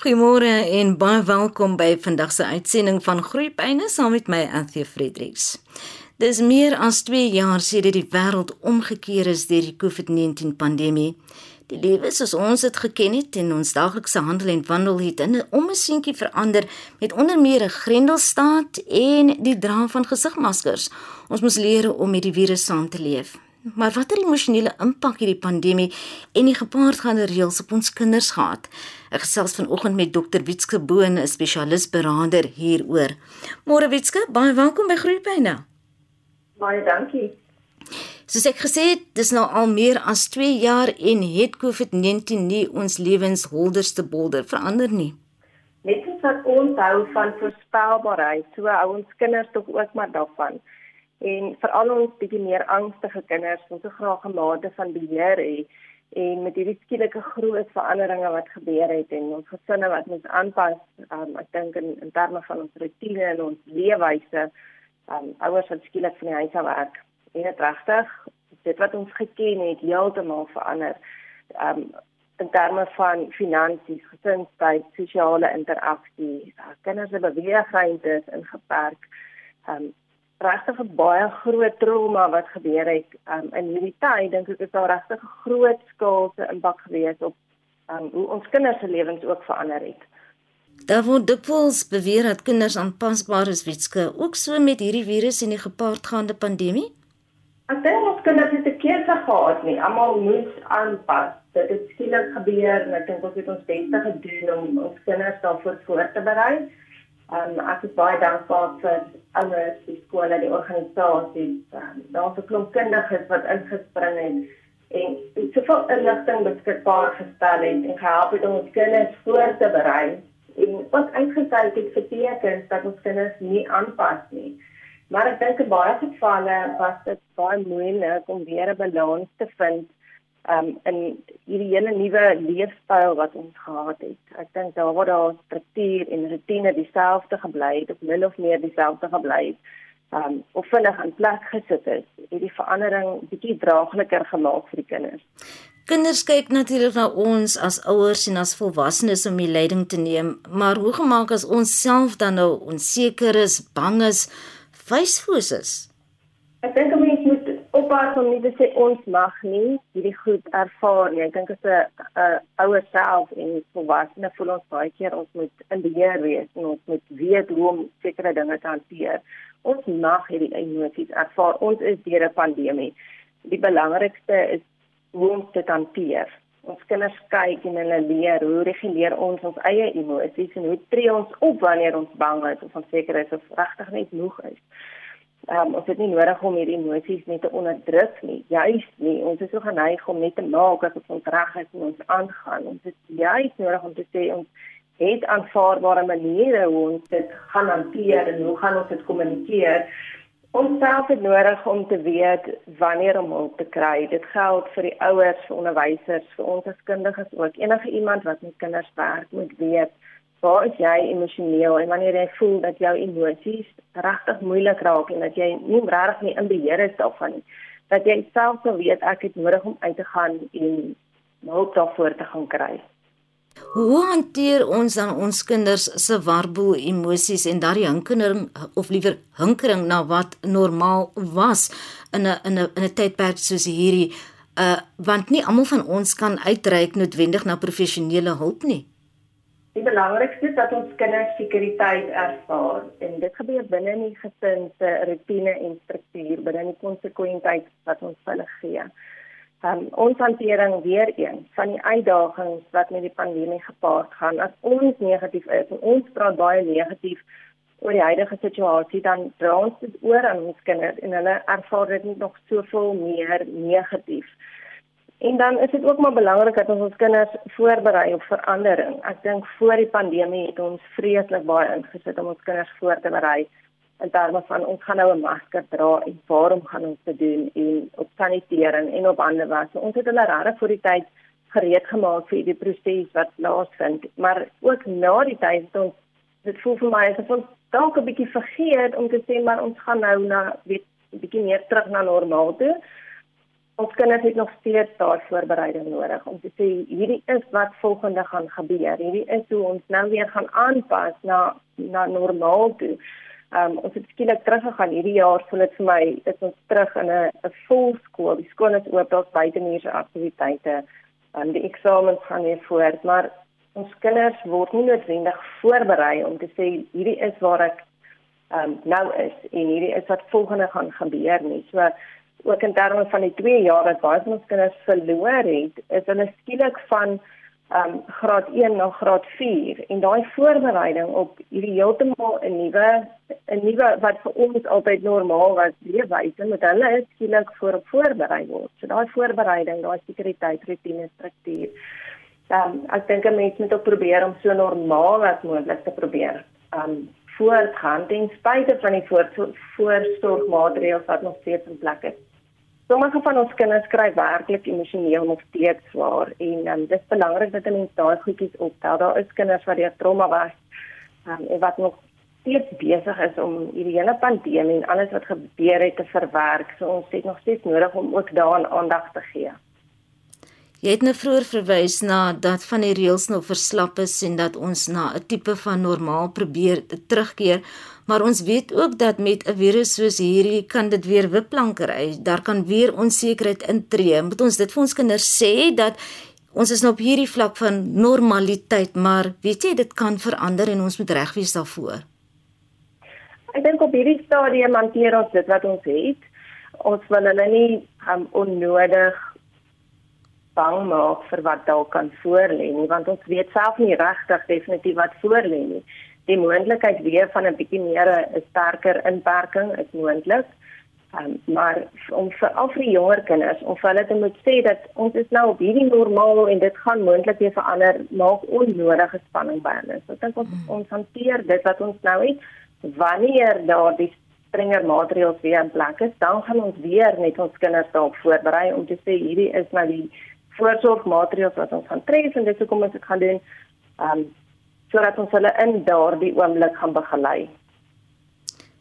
Goeiemôre en baie welkom by vandag se uitsending van Groepyne saam met my Anthea Fredericks. Dis meer as 2 jaar sedert die wêreld omgekeer is deur die COVID-19 pandemie. Die lewe soos ons dit geken het en ons daaglikse handel en wandel het in 'n ommesientjie verander met onder meer 'n grendelstaat en die dra van gesigmaskers. Ons moes leer om met die virus saam te leef. Maar watter emosionele impak het die pandemie en die gepaardgaande reëls op ons kinders gehad? Ek gesels vanoggend met Dr. Witske Boon, 'n spesialis beraader hieroor. Môre Witske, baie welkom by Groepyne. Baie dankie. Soos ek gesê het, dis nou al meer as 2 jaar en het COVID-19 nie ons lewens holderste bolder verander nie. Net soos wat ons hou van voorspelbaarheid, so hou ons kinders tog ook maar daarvan en veral ons bietjie meer angstige kinders wat so graag 'n mate van beheer het en met hierdie skielike groot veranderinge wat gebeur het en ons gesinne wat moet aanpas um, ek dink in, in terme van ons rotine en ons leefwyse um, ouers wat skielik van die huis af werk en dit regtig dit wat ons geken het heeltemal verander. Um, in terme van finansies gesinstyd sosiale interaksie uh, kinders se beweegruimte is ingeperk um, regtig 'n baie groot trauma wat gebeur het um, in hierdie tyd dink ek is daar regtig 'n groot skaalse impak gewees op um, hoe ons kinders se lewens ook verander het. Daar word dikwels beweer dat kinders aanpasbaar is witske ook so met hierdie virus en die gepaardgaande pandemie. Ek dink ons kinders het 'n keuse gehad nie. Almal moet aanpas. Dit het skielik gebeur en ek dink ons het ons beste gedoen om ons kinders daarvoor voor te berei. Um, ek is baie dankbaar vir ouers, die skole, die organisasies. Um, Daar's 'n klomp kundiges wat ingespring het en soveel inligting beskikbaar gestel het en gehelp het om ons kinders voor te berei. En wat uitgekyk het vir tekens dat ons kinders nie aanpas nie. Maar ek dink in baie gevalle was dit baie moeilik om weer 'n balans te vind um in hierdie hele nuwe leefstyl wat ons gehad het. Ek dink daar word daar struktuur en rotine dieselfde gebly het of min of meer dieselfde gebly het. Um of vinnig in plek gesit is, het die verandering bietjie draagliker gemaak vir die kinders. Kinders kyk natuurlik na ons as ouers en as volwassenes om die leiding te neem, maar hoe gemaak as ons self dan nou onseker is, bang is, wysfoos is? Ek dink moet oppas om nie te sê ons mag nie hierdie goed ervaar nie. Ek dink as 'n 'n ouer self en volwassene voel ons baie keer ons moet in beheer wees en ons moet weet hoe om sekere dinge te hanteer. Ons mag hierdie emosies ervaar. Ons is deur 'n pandemie. Die belangrikste is hoe om dit hanteer. Ons kinders kyk en hulle leer hoe reguleer ons ons eie emosies en hoe tree ons op wanneer ons bang is of onseker is of regtig net moeg is um, ons het nie nodig om hierdie emosies net te onderdruk nie. Juist nie. Ons is so geneig om net te maak asof ons reg is en ons aangaan. Ons het juist nodig om te sê ons het aanvaarbare maniere hoe ons dit gaan hanteer en hoe gaan ons dit kommunikeer. Ons self het nodig om te weet wanneer om hulp te kry. Dit geld vir die ouers, vir onderwysers, vir ons as kundiges ook. Enige iemand wat met kinders werk moet weet waar is jy emosioneel en wanneer jy voel dat jou emosies regtig moeilik raak en dat jy nie regtig nie in beheer is daarvan nie dat jy self sou weet ek het nodig om uit te gaan en hulp daarvoor te gaan kry? Hoe hanteer ons dan ons kinders se warboel emosies en daardie hinkering of liewer hinkering na wat normaal was in 'n in 'n in 'n tydperk soos hierdie uh want nie almal van ons kan uitreik noodwendig na professionele hulp nie Die belangrikste is dat ons kinders sekuriteit ervaar en dit gebeur binne die gesin se rotine en struktuur, binne die konsekwentheid wat ons hulle gee. Um, ons hantering weer een van die uitdagings wat met die pandemie gepaard gaan. As ons negatief is en ons praat baie negatief oor die huidige situasie, dan dra ons dit oor aan ons kinders en hulle ervaar dit nog soveel meer negatief. En dan is dit ook maar belangrik dat ons ons kinders voorberei op verandering. Ek dink voor die pandemie het ons vreeslik baie ingesit om ons kinders voor te berei in terme van ons gaan nou 'n masker dra en waarom gaan ons dit doen en op sanitering en op hande was. Ons het hulle regtig vir die tyd gereed gemaak vir die proses wat plaasvind, maar ook na die tyd het ons dit voel vir my asof ons dalk 'n bietjie vergeet om te sê maar ons gaan nou na weet 'n bietjie meer terug na normaal toe ons kinders het nog steeds daar voorbereiding nodig om te sê hierdie is wat volgende gaan gebeur. Hierdie is hoe ons nou weer gaan aanpas na na normaal toe. Um ons het skielik teruggegaan hierdie jaar voel dit vir my is ons terug in 'n 'n volskool. Die skool is oop, daar's buitemuurse aktiwiteite. Um die eksamens gaan weer voort, maar ons kinders word nie noodwendig voorberei om te sê hierdie is waar ek um nou is en hierdie is wat volgende gaan gebeur nie. So ook in terme van die 2 jaar wat baie van ons kinders verloor het, is hulle skielik van um graad 1 na graad 4 en daai voorbereiding op hierdie heeltemal 'n nuwe 'n nuwe wat vir ons altyd normaal was, leefwyse met hulle is skielik voor voorberei word. So daai voorbereiding, daai sekuriteit, rutine, struktuur. Um ek dink 'n mens moet ook probeer om so normaal as moontlik te probeer. Um voortgaan ten spyte van die voorsorgmaatreëls wat nog steeds in plek is. Sommige van ons kinders kry werklik emosioneel nog steeds swaar en um, dit is belangrik dat 'n mens daai goedjies optel. Daar is kinders wat deur trauma was um, en wat nog steeds besig is om hierdie hele pandemie en alles wat gebeur het te verwerk. So ons het nog steeds nodig om ook daaraan aandag te gee. Jy het nou vroeër verwys na dat van die reëls nou verslap is en dat ons na 'n tipe van normaal probeer terugkeer, maar ons weet ook dat met 'n virus soos hierdie kan dit weer wipplankery. Daar kan weer onsekerheid intree. Moet ons dit vir ons kinders sê dat ons is nou op hierdie vlak van normaliteit, maar weet jy dit kan verander en ons moet reg wees daarvoor. Ek dink op hierdie stadium hanteer ons dit wat ons het. Ons wil hulle nie um, onnodig bang maak vir wat dalk kan voorlê nie want ons weet self nie regtig definitief wat voorlê nie. Die moontlikheid weer van 'n bietjie meer 'n sterker inperking is moontlik. Um, maar om vir al die jonger kinders om vir hulle te moet sê dat ons is nou op hierdie normaal en dit gaan moontlik weer verander maak onnodige spanning by hulle. So ek dink ons ons hanteer dit wat ons nou het wanneer daar die strenger maatreëls weer in plek is, dan gaan ons weer net ons kinders daarop voorberei om te sê hierdie is nou die voorsorgmaatreëls wat ons gaan tref en dis hoekom ons dit gaan doen. Ehm um, sodat ons hulle in daardie oomblik gaan begelei.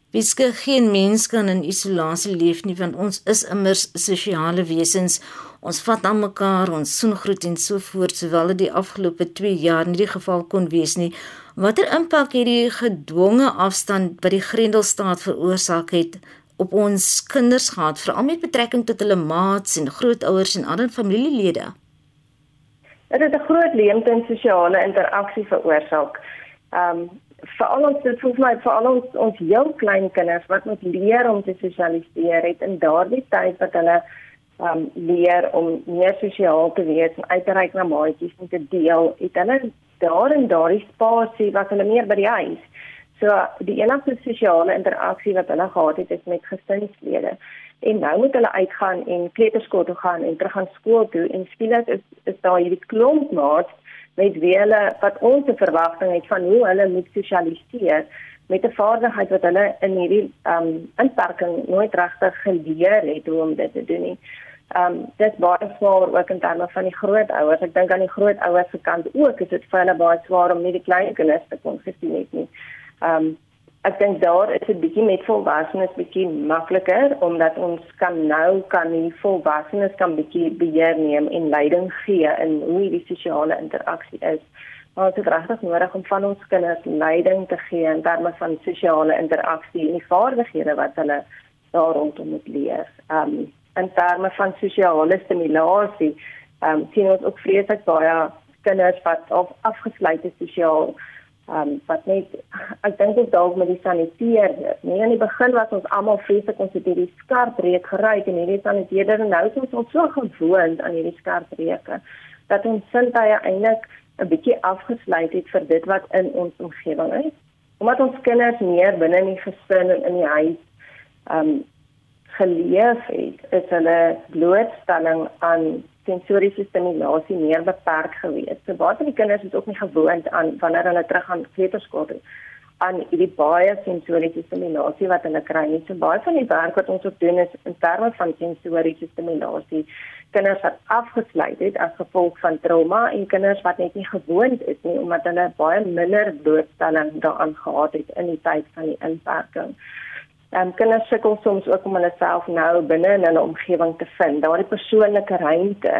Wiske geen mens kan in isolasie leef nie want ons is immers sosiale wesens. Ons vat aan mekaar, ons soen groet en so voort, sowel dit die afgelope 2 jaar nie die geval kon wees nie. Watter impak het die gedwonge afstand wat die Grendelstaat veroorsaak het op ons kinders gehad, veral met betrekking tot hulle maats en grootouers en ander familielede? Dit het 'n groot leemte in sosiale interaksie veroorsaak. Ehm um, veral ons dit voel my veral ons ons heel klein kinders wat moet leer om te sosialiseer het in daardie tyd wat hulle um, leer om meer sosiaal te wees en uit te reik na maatjies en te deel, het hulle daar in daardie spasie wat hulle meer by die huis So die enigste sosiale interaksie wat hulle gehad het is met gesinslede. En nou moet hulle uitgaan en kleuterskool toe gaan en terug gaan skool toe en skielik is is daar hierdie klomp maats met wie hulle wat ons se verwagting het van hoe hulle moet sosialiseer met 'n vaardigheid wat hulle in hierdie um inperking nooit regtig geleer het hoe om dit te doen nie. Um dit baie swaar ook in terme van die grootouers. Ek dink aan die grootouers se kant ook is dit vir hulle baie swaar om nie die klein kinders te kon gesien het nie. Ehm um, ek dink daar is 'n bietjie met volwassenes bietjie makliker omdat ons kan nou kan die volwassenes kan bietjie beheer neem en leiding gee in hoe die sosiale interaksie is. Maar dit is regtig nodig om van ons kinders leiding te gee in terme van sosiale interaksie en die vaardighede wat hulle daar rondom moet leer. Ehm um, in terme van sosiale stimulasie, ehm um, sien ons ook vreeslik baie kinders wat of afgesluit is sosiaal um, wat net ek dink dit dalk met die saniteer nee in die begin was ons almal vreeslik ons het hierdie skerp reuk gery en hierdie saniteerder nou is ons so gewoond aan hierdie skerp reuke dat ons sintuie eintlik 'n bietjie afgesluit het vir dit wat in ons omgewing is. Omdat ons kinders meer binne in die gesin en in die huis um geleef het is hulle blootstelling aan sensoriese stimulasie meer beperk geweest. So baie van die kinders is ook nie gewoond aan wanneer hulle terug gaan kleuterskool toe aan die baie sensoriese stimulasie wat hulle kry. Nie. So baie van die werk wat ons ook doen is in terme van sensoriese stimulasie kinders wat afgesluit het as gevolg van trauma en kinders wat net nie gewoond is nie omdat hulle baie minder blootstelling daaraan gehad het in die tyd van die inperking. Um, kinders sukkel soms ook om hulle self nou binne in hulle omgewing te vind. Daardie persoonlike ruimte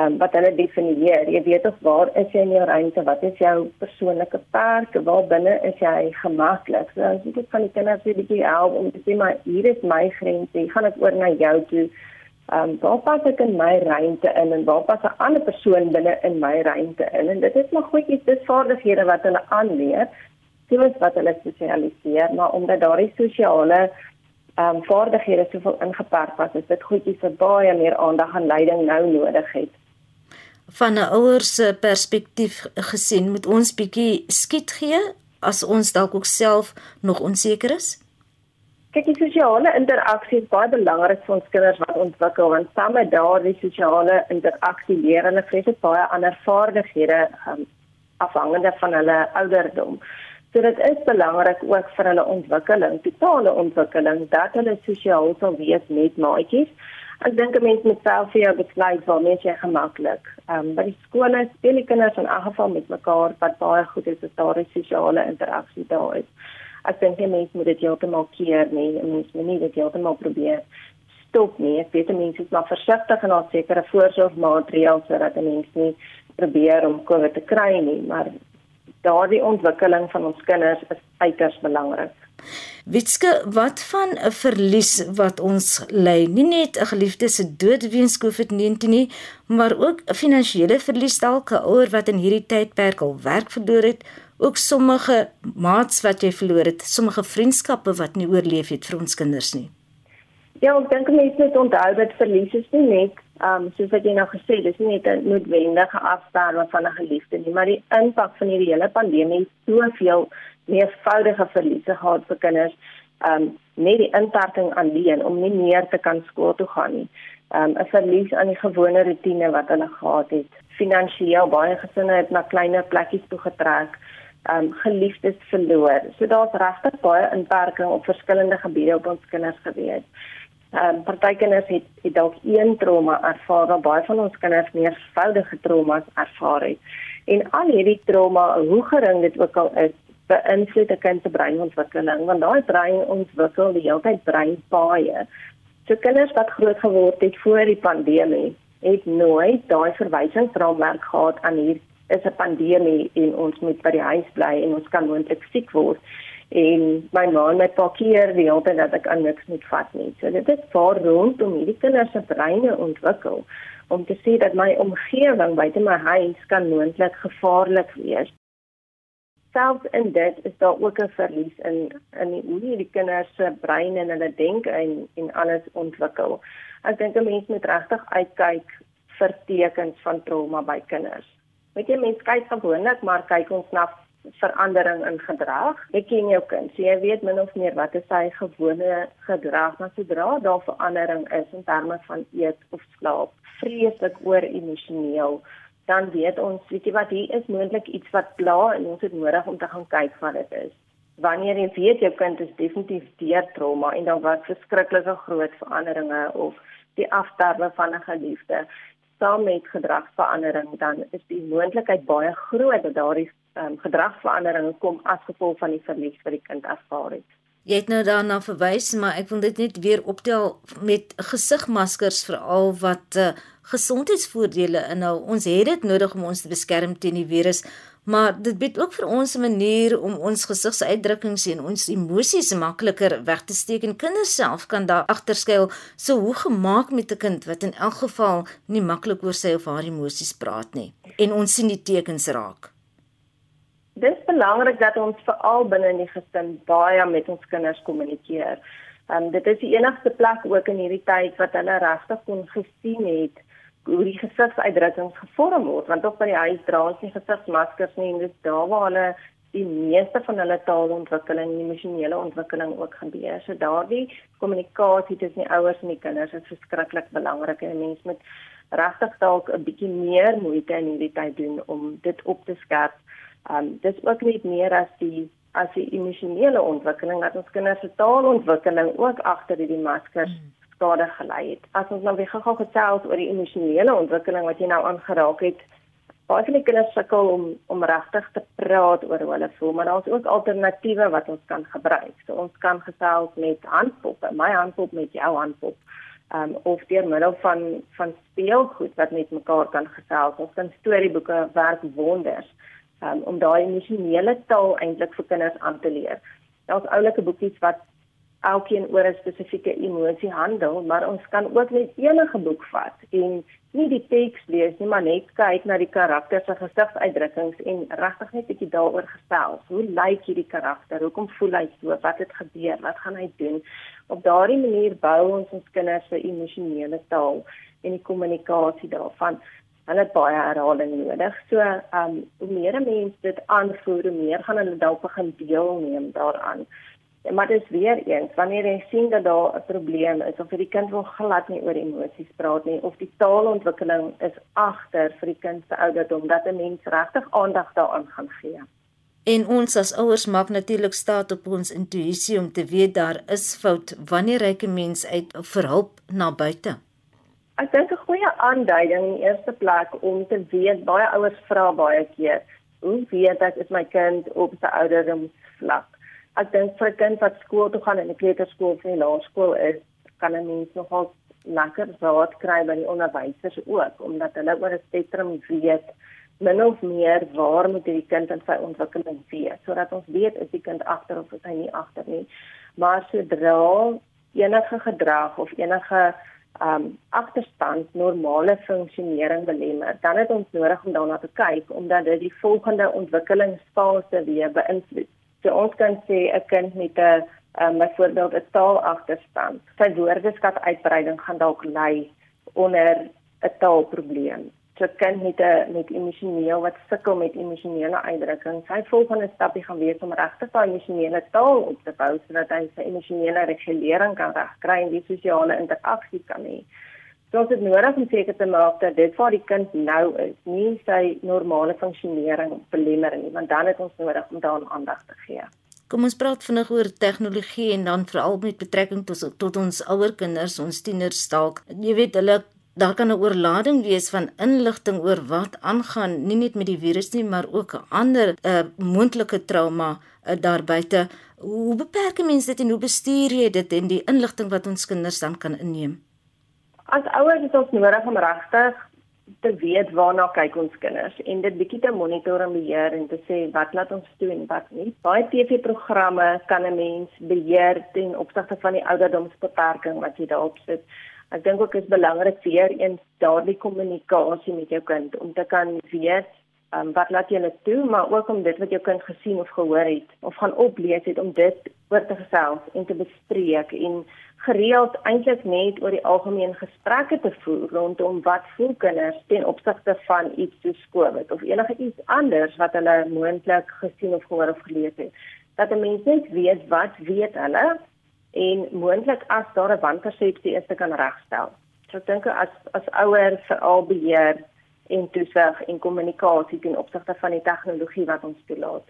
um, wat hulle definieer. Jy weet of waar is jy in jou ruimte? Wat is jou persoonlike perk? Waar binne is jy gemaklik? So as jy van die kinders weer bietjie help om te sê maar hier is my grense. Ek gaan dit oor na jou toe. Ehm um, waar pas ek in my ruimte in en waar pas 'n ander persoon binne in my ruimte in? En dit is maar goedjies, dis vaardighede wat hulle aanleer. Soos wat hulle sosialiseer, maar omdat daardie sosiale ehm um, vaardighede soveel ingeperk was, is dit goedjies wat baie meer aandag en leiding nou nodig het van 'n ouer se perspektief gesien, moet ons bietjie skiet gee as ons dalk ook self nog onseker is? Kyk, die sosiale interaksie is baie belangrik vir ons kinders wat ontwikkel want saam met daardie sosiale interaksie leer hulle vreeslik baie ander vaardighede um, afhangende van hulle ouderdom. So dit is belangrik ook vir hulle ontwikkeling, totale ontwikkeling dat hulle sosiaal sal wees met maatjies Ek dink 'n mens moet self vir jou besluit waarmee jy gemaklik. Ehm um, by die skole speel die kinders in elk geval met mekaar wat baie goed is as daar 'n sosiale interaksie daar is. Ek dink jy mens moet dit heeltemal keer nie, mens moet nie dit heeltemal probeer stop nie. Ek weet mense is maar versigtig en daar sekere voorsorgmaatreëls sodat 'n mens nie probeer om COVID te kry nie, maar daardie ontwikkeling van ons kinders is uiters belangrik. Witske, wat van 'n verlies wat ons ly? Nie net 'n geliefde se dood weens COVID-19 nie, maar ook 'n finansiële verlies dalk 'n ouer wat in hierdie tydperk al werk verloor het, ook sommige maats wat jy verloor het, sommige vriendskappe wat nie oorleef het vir ons kinders nie. Ja, ek dink mense moet onthou dat verlies is nie net, ehm um, soos wat jy nou gesê het, dis nie net 'n noodwendige afsterwe van 'n geliefde nie, maar die impak van hierdie hele pandemie het soveel meervoudige verliese gehad vir kinders. Um net die inperking alleen om nie meer te kan skool toe gaan nie. Um 'n verlies aan die gewone rotine wat hulle gehad het. Finansieel baie gesinne het na kleiner plekkies toe getrek. Um geliefdes verloor. So daar's regtig baie inperking op verskillende gebiede op ons kinders gewees. Um party kinders het, het dalk een trauma ervaar, maar baie van ons kinders meervoudige traumas ervaar het. En al hierdie trauma, hoe gering dit ook al is, beïnvloed 'n kind se breinontwikkeling want daai brein ontwikkel die hele tyd breinpaaie. So kinders wat groot geword het voor die pandemie het nooit daai verwysingsraamwerk gehad aan hier is 'n pandemie en ons moet by die huis bly en ons kan moontlik siek word en my ma en my pa keer die hele tyd dat ek aan niks moet vat nie. So dit is vir rondom hierdie kinders se breine ontwikkel om te sê dat my omgewing buite my huis kan moontlik gevaarlik wees selfs in dit is daar ook 'n verlies in in die, hoe die kinders se brein en hulle denke en en alles ontwikkel. Ek dink 'n mens moet regtig uitkyk vir tekens van trauma by kinders. Weet jy mense kyk gewoonlik maar kyk ons na verandering in gedrag. Ek ken jou kind, so jy weet min of meer wat is sy gewone gedrag, maar sodra daar verandering is in terme van eet of slaap, vreeslik oor emosioneel dan weet ons, weet jy wat, hier is moontlik iets wat pla en ons het nodig om te gaan kyk wat dit is. Wanneer jy weet jou kind is definitief deur trauma en dan wat verskriklike groot veranderinge of die afsterwe van 'n geliefde saam met gedragsverandering, dan is die moontlikheid baie groot dat daardie um, gedragsveranderinge kom as gevolg van die verlies wat die kind ervaar het. Jy het nou daarna verwys, maar ek wil dit net weer optel met gesigmaskers veral wat uh, gesondheidsvoordele inhou. Ons het dit nodig om ons te beskerm teen die virus, maar dit bied ook vir ons 'n manier om ons gesigsuitdrukkings en ons emosies makliker weg te steek en kinders self kan daar agter skuil. So hoe gemaak met 'n kind wat in elk geval nie maklik oor sy of haar emosies praat nie en ons sien die tekens raak. Belangrik dat ons veral binne in die gesin baie met ons kinders kommunikeer. Um, dit is die enigste plek ook in hierdie tyd wat hulle regtig kon gesien het hoe die gesigsuitdrukkings gevorm word want op by die huis dra ons nie gesigsmaskers nie en dis daar waar hulle die meeste van hulle taalontwikkeling en emosionele ontwikkeling ook gebeur. So daardie kommunikasie tussen die ouers en die kinders is verskriklik belangrik en mense moet regtig dalk 'n bietjie meer moeite in hierdie tyd doen om dit op te skerp. Um dis ook net meer as die as die emosionele ontwikkeling dat ons kinders se taalontwikkeling ook agter hierdie maskers mm skade gelei het. As ons nou weer gou-gou gesels oor die emosionele ontwikkeling wat jy nou aangeraak het, baie van die kinders sukkel om om regtig te praat oor hoe hulle voel, maar daar's ook alternatiewe wat ons kan gebruik. So ons kan gesels met handpoppe, my handpop met jou handpop. Um of deur middel van van speelgoed wat met mekaar kan gesels. Ons kan storieboeke werk wonders um, om daai emosionele taal eintlik vir kinders aan te leer. Daar's oulike boekies wat elkeen oor 'n spesifieke emosie handel, maar ons kan ook net enige boek vat en nie die teks lees nie, maar net kyk na die karakter se gesigsuitdrukkings en regtig net 'n bietjie daaroor gesels. Hoe lyk hierdie karakter? Hoekom voel hy so? Wat het gebeur? Wat gaan hy doen? Op daardie manier bou ons ons kinders se emosionele taal en die kommunikasie daarvan. Hulle het baie herhaling nodig. So, ehm um, hoe meer mense dit aanvoer, hoe meer gaan hulle dalk begin deelneem daaraan. Maar dit is weer eens wanneer jy sien dat daar 'n probleem is of vir die kind wil glad nie oor emosies praat nie of die taalontwikkeling is agter vir die kind se ouderdom dat 'n mens regtig aandag daaraan gaan gee. En ons as ouers maak natuurlik staat op ons intuïsie om te weet daar is fout wanneer ryke mens uit vir hulp na buite. Ek dink 'n goeie aanduiding in die eerste plek om te weet baie ouers vra baie keer, hoe weet ek is my kind op sy ouderdomsvlak? ek dink vir 'n kind wat skool toe gaan in 'n kleuterskool of 'n laerskool is, kan 'n mens nogal lekker raad kry by die onderwysers ook omdat hulle oor 'n spektrum weet min of meer waar moet die kind in sy ontwikkeling wees sodat ons weet is die kind agter of is hy nie agter nie maar sodra enige gedrag of enige um agterstand normale funksionering belemmer dan het ons nodig om daarna te kyk omdat dit die volgende ontwikkelingsfase weer beïnvloed So ons kan sê 'n kind met 'n um, byvoorbeeld 'n taalagterstand, sy woordeskat uitbreiding gaan dalk lei onder 'n taalprobleem. So kind met 'n met emosioneel wat sukkel met emosionele uitdrukking, sy volgende stapie gaan wees om regtig sy emosionele taal op te bou sodat hy sy emosionele regulering kan regkry en die sosiale interaksie kan hê. So ons het nodig om seker te maak dat dit waar die kind nou is, nie sy normale funksionering belemmer nie, want dan het ons nodig om daaraan aandag te gee. Kom ons praat vinnig oor tegnologie en dan veral met betrekking tot tot ons ouer kinders, ons tieners dalk. Jy weet hulle daar kan 'n oorlading wees van inligting oor wat aangaan, nie net met die virus nie, maar ook 'n ander uh, moontlike trauma uh, daar buite. Hoe beperk mense dit en hoe bestuur jy dit en die inligting wat ons kinders dan kan inneem? As ouers is ons nodig om regtig te weet waarna kyk ons kinders en dit bietjie te monitor en beheer en te sê wat laat ons toe en wat nie. Baie TV-programme kan 'n mens beheer ten opsigte van die ouderdomsbeperking wat jy daarop sit. Ek dink ook is belangrik vir eens daardie kommunikasie met jou kind om te kan weet um, wat laat jy hulle toe, maar ook om dit wat jou kind gesien of gehoor het of gaan oplees het om dit oor te gesels en te bespreek en gereeld eintlik net oor die algemeen gesprekke te voer rondom wat voel kinders ten opsigte van iets soos COVID of enige iets anders wat hulle moontlik gesien of gehoor of gelees het. Dat 'n mens net weet wat weet hulle en moontlik as daar 'n wanpersepsie is te kan regstel. So ek dink as as ouers veral beheer en toesig en kommunikasie ten opsigte van die tegnologie wat ons toelaat.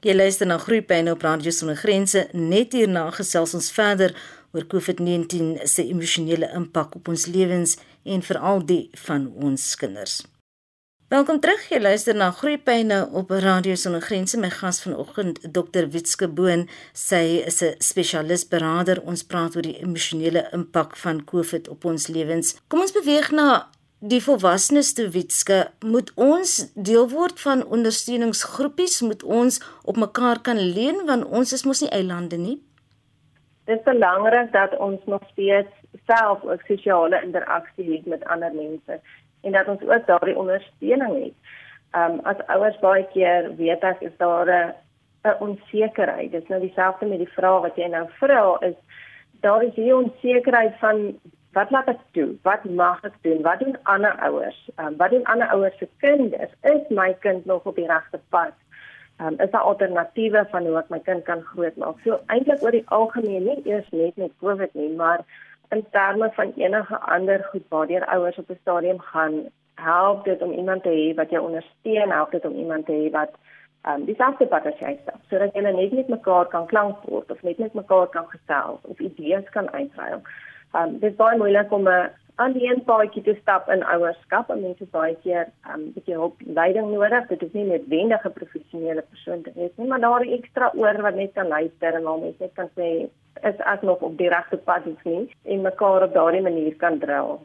Jy luister na Groepyne op Radio Sonder Grense. Net hierna gesels ons verder oor COVID-19 se emosionele impak op ons lewens en veral die van ons kinders. Welkom terug. Jy luister na Groepyne op Radio Sonder Grense. My gas vanoggend, Dr. Witske Boon. Sy is 'n spesialis beraader. Ons praat oor die emosionele impak van COVID op ons lewens. Kom ons beweeg na die volwassenes toe Witske. Moet ons deel word van ondersteuningsgroepies? Moet ons op mekaar kan leun want ons is mos nie eilande nie? dit is belangrik dat ons nog steeds self ook sosiale interaksie het met ander mense en dat ons ook daardie ondersteuning het. Ehm um, as ouers baie keer weet ek is daar 'n 'n onsekerheid. Dit is nou dieselfde met die vraag wat jy nou vra is daar is hier onsekerheid van wat laat ek doen? Wat mag ek doen? Wat doen ander ouers? Ehm um, wat doen ander ouers se kinders? Is my kind nog op die regte pad? um, is daar alternatiewe van hoe ek my kind kan grootmaak. So eintlik oor die algemeen nie eers net met COVID nie, maar in terme van enige ander goed waardeur ouers op 'n stadium gaan help dit om iemand te hê wat jou ondersteun, help dit om iemand te hê wat um dieselfde pad as jy stap, sodat julle net met mekaar kan klankbord of net met mekaar kan gesels of idees kan uitruil. Um dit is baie moeilik om 'n aan die een paadjie te stap in ouerskap en mense baie keer um bietjie hulp leiding nodig. Dit is nie noodwendig 'n professionele persoon te wees nie, maar daar 'n ekstra oor wat net kan luister en al mense kan sê is ek nog op die regte pad of nie en mekaar op daardie manier kan dra.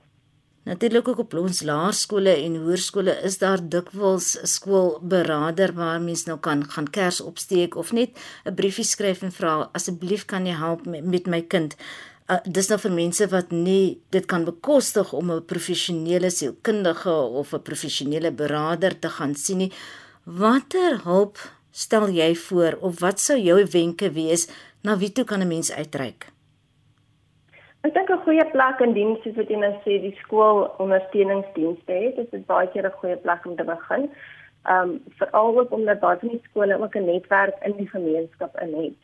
Natuurlik ook op ons laerskole en hoërskole is daar dikwels skoolberader waar mens nou kan gaan kers opsteek of net 'n briefie skryf en vra asseblief kan jy help met, met my kind uh, dis nou vir mense wat nie dit kan bekostig om 'n professionele sielkundige of 'n professionele beraader te gaan sien nie. Watter hulp stel jy voor of wat sou jou wenke wees na wie toe kan 'n mens uitreik? Ek dink 'n goeie plek in diens soos wat jy nou sê die skool ondersteuningsdienste het, is dit baie keer 'n goeie plek om te begin. Ehm um, veral ook omdat baie van die skole ook 'n netwerk in die gemeenskap in het.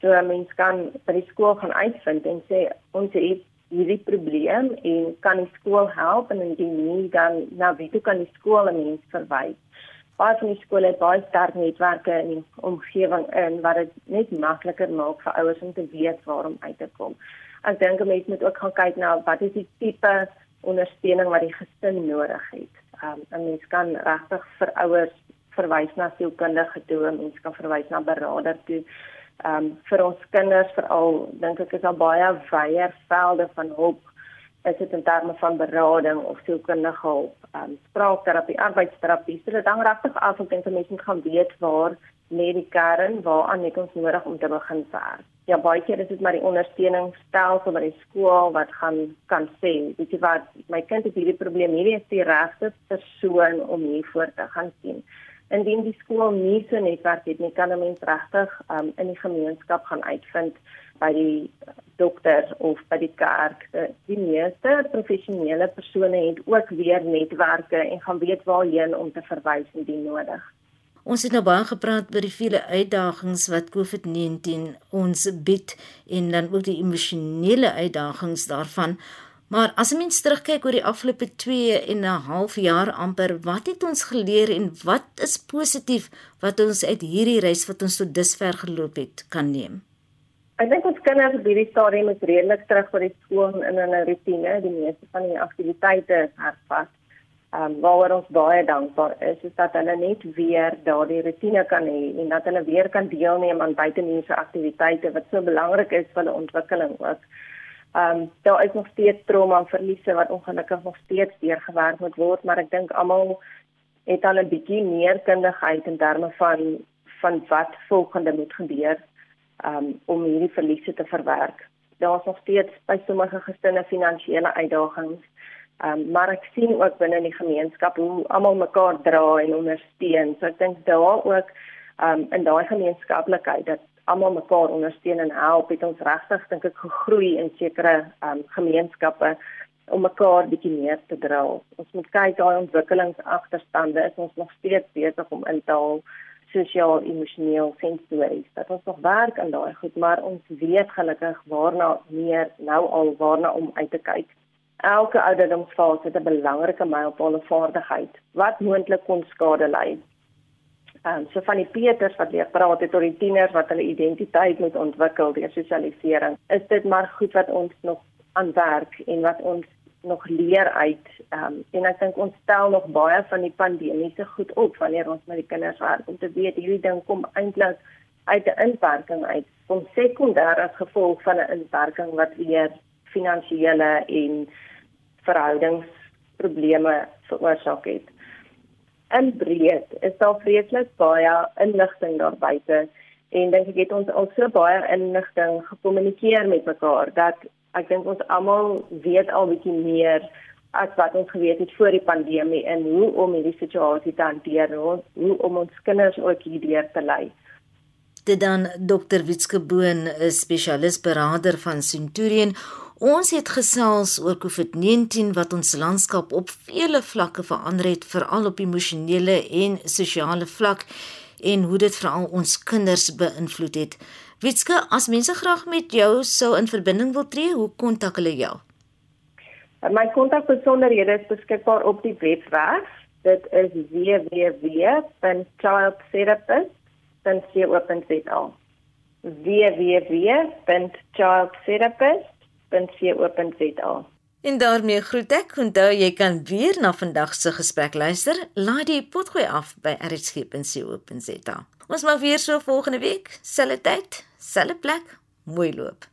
So 'n mens kan by die skool gaan uitvind en sê ons het hierdie probleem en kan die skool help en indien nie dan na wie toe kan die skool 'n mens verwys. Baie van die skole het baie sterk netwerke in die omgewing in wat dit net makliker maak vir ouers om te weet waar om uit te kom. Ek dink 'n mens moet ook gaan kyk na wat is die tipe ondersteuning wat die gesin nodig het. Um, 'n Mens kan regtig vir ouers verwys na sielkundige toe, mens kan verwys na beraader toe ehm um, vir ons kinders veral dink ek is daar baie wye velde van hulp is dit in terme van berading of sielkundige hulp, ehm um, spraakterapie, arbeidsterapie. So dit hang regtig af of mense moet gaan weet waar lê die kern waaraan net ons nodig om te begin werk. Ja, baie keer is dit maar die ondersteuningsstelsel by die skool wat gaan kan sê, weet jy wat, my kind het hierdie probleem, hierdie is die regte persoon om hiervoor te gaan sien indien die skool nie so netwerk het nie, kan 'n mens regtig um, in die gemeenskap gaan uitvind by die dokter of by die kerk. Die meeste professionele persone het ook weer netwerke en gaan weet waarheen om te verwys indien nodig. Ons het nou baie gepraat oor die vele uitdagings wat COVID-19 ons bied en dan ook die emosionele uitdagings daarvan. Maar as 'n mens terugkyk oor die afgelope 2 en 'n half jaar amper, wat het ons geleer en wat is positief wat ons uit hierdie reis wat ons tot dusver geloop het kan neem? Ek dink ons kinders op hierdie stadium is redelik terug by die skool in hulle rotine, die meeste van die aktiwiteite hervat. Ehm um, waaroor ons baie dankbaar is, is dat hulle net weer daardie rotine kan hê en dat hulle weer kan deelneem aan buitemuurse aktiwiteite wat so belangrik is vir hulle ontwikkeling ook. Ehm um, daar is nog steeds trauma en verliese wat ongelukkig nog steeds deurgewerk moet word, maar ek dink almal het al 'n bietjie meer kundigheid in terme van van wat volgende moet gebeur um, om hierdie verliese te verwerk. Daar is nog steeds by sommige gesinne finansiële uitdagings. Um, maar ek sien ook binne die gemeenskap hoe almal mekaar dra en ondersteun. So ek dink daar ook um, in daai gemeenskaplikheid dat almal mekaar ondersteun en help het ons regtig dink ek gegroei in sekere um, gemeenskappe om mekaar bietjie meer te dra. Ons moet kyk daai ontwikkelingsagterstande is ons nog steeds besig om in te haal sosiaal emosioneel sensitief. Dat ons nog werk aan daai goed, maar ons weet gelukkig waarna meer nou al waarna om uit te kyk. Elke ouderdomsfase het 'n belangrike mylpaal of vaardigheid wat moontlik kon skade lei. Ehm um, so van die Peters wat leer praat het oor die tieners wat hulle identiteit moet ontwikkel deur sosialisering. Is dit maar goed wat ons nog aan werk en wat ons nog leer uit um, en ek dink ons stel nog baie van die pandemiese goed op wanneer ons met die kinders werk om te weet hierdie ding kom eintlik uit 'n inperking uit. Kom sekondêr as gevolg van 'n inperking wat weer finansiële en verhoudingsprobleme veroorsaak het in breed is daar vreeslik baie inligting daar buite en dink ek het ons al so baie inligting gekommunikeer met mekaar dat ek dink ons almal weet al bietjie meer as wat ons geweet het voor die pandemie en hoe om hierdie situasie te hanteer hoe, hoe om ons kinders ook hierdeur te lei. Dit dan Dr. Witske Boon, 'n spesialis beraader van Centurion Ons het gesels oor COVID-19 wat ons landskap op vele vlakke verander het, veral op emosionele en sosiale vlak en hoe dit veral ons kinders beïnvloed het. Witske, as mense graag met jou sou in verbinding wil tree, hoe kontak hulle jou? My kontakbesonderhede is beskikbaar op die webwerf. Dit is www.childtherapist.co.za. www.childtherapist www.rsg.co.za. En daarmee groet ek. Onthou jy kan weer na vandag se gesprek luister. Laai die potgooi af by rsg.co.za. Ons maak weer so volgende week, selfde tyd, selfde plek. Mooi loop.